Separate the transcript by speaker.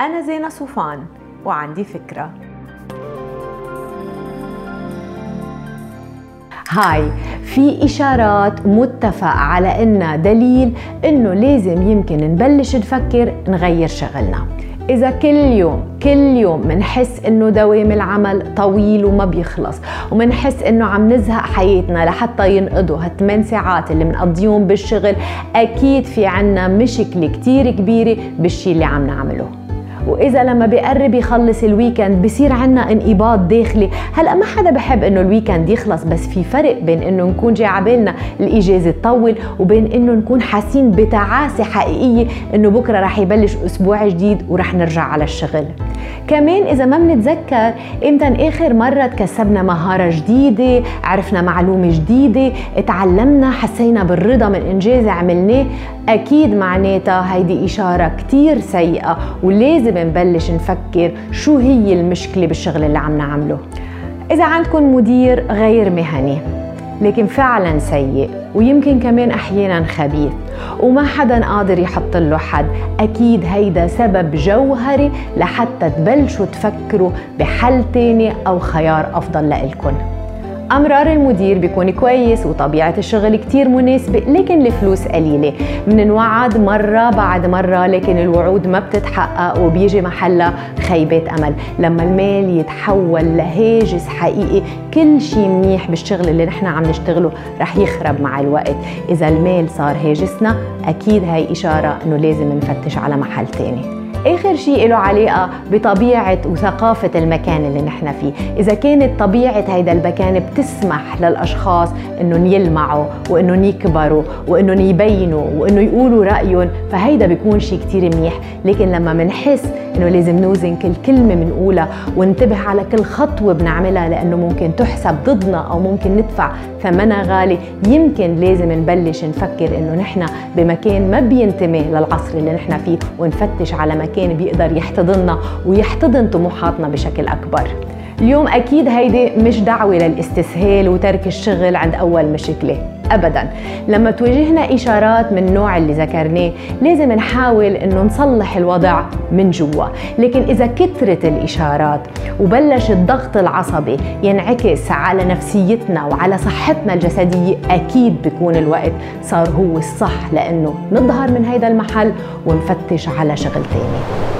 Speaker 1: أنا زينة صوفان وعندي فكرة. هاي في إشارات متفق على إنها دليل إنه لازم يمكن نبلش نفكر نغير شغلنا. إذا كل يوم كل يوم منحس إنه دوام العمل طويل وما بيخلص ومنحس إنه عم نزهق حياتنا لحتى ينقضوا هالثمان ساعات اللي بنقضيهم بالشغل أكيد في عنا مشكلة كتير كبيرة بالشي اللي عم نعمله. وإذا لما بيقرب يخلص ال weekend بصير عنا انقباض داخلي. هلا ما حدا بحب إنه ال weekend يخلص بس في فرق بين إنه نكون جاي عبالنا الإجازة تطول وبين إنه نكون حاسين بتعاسة حقيقية إنه بكرة رح يبلش أسبوع جديد ورح نرجع على الشغل. كمان إذا ما بنتذكر إمتى آخر مرة تكسبنا مهارة جديدة عرفنا معلومة جديدة تعلمنا حسينا بالرضا من إنجاز عملناه أكيد معناتها هيدي إشارة كتير سيئة ولازم نبلش نفكر شو هي المشكلة بالشغل اللي عم نعمله. إذا عندكم مدير غير مهني لكن فعلا سيء ويمكن كمان أحيانا خبيث وما حدا قادر يحط له حد أكيد هيدا سبب جوهري لحتى تبلشوا تفكروا بحل تاني أو خيار أفضل لإلكن. أمرار المدير بيكون كويس وطبيعة الشغل كتير مناسبة لكن الفلوس قليلة. مننوعد مرة بعد مرة لكن الوعود ما بتتحقق وبيجي محلها خيبات أمل. لما المال يتحول لهاجس حقيقي كل شيء منيح بالشغل اللي نحن عم نشتغله رح يخرب مع الوقت. إذا المال صار هاجسنا أكيد هاي إشارة إنه لازم نفتش على محل تاني. آخر شيء له علاقة بطبيعة وثقافة المكان اللي نحن فيه. إذا كانت طبيعة هيدا المكان بتسمح للأشخاص إنهم يلمعوا وإنهم يكبروا وإنهم يبينوا وانه يقولوا رأيهم فهيدا بيكون شيء كتير منيح. لكن لما منحس إنه لازم نوزن كل كلمة بنقولها وننتبه على كل خطوة بنعملها لأنه ممكن تحسب ضدنا أو ممكن ندفع ثمنها غالي يمكن لازم نبلش نفكر إنه نحن بمكان ما بينتمي للعصر اللي نحن فيه ونفتش على مكان بيقدر يحتضننا ويحتضن طموحاتنا بشكل أكبر. اليوم أكيد هيدي مش دعوة للاستسهال وترك الشغل عند أول مشكلة ابدا. لما تواجهنا إشارات من النوع اللي ذكرناه لازم نحاول إنه نصلح الوضع من جوا. لكن إذا كثرت الإشارات وبلش الضغط العصبي ينعكس على نفسيتنا وعلى صحتنا الجسدية أكيد بيكون الوقت صار هو الصح لإنه نظهر من هيدا المحل ونفتش على شغل تاني.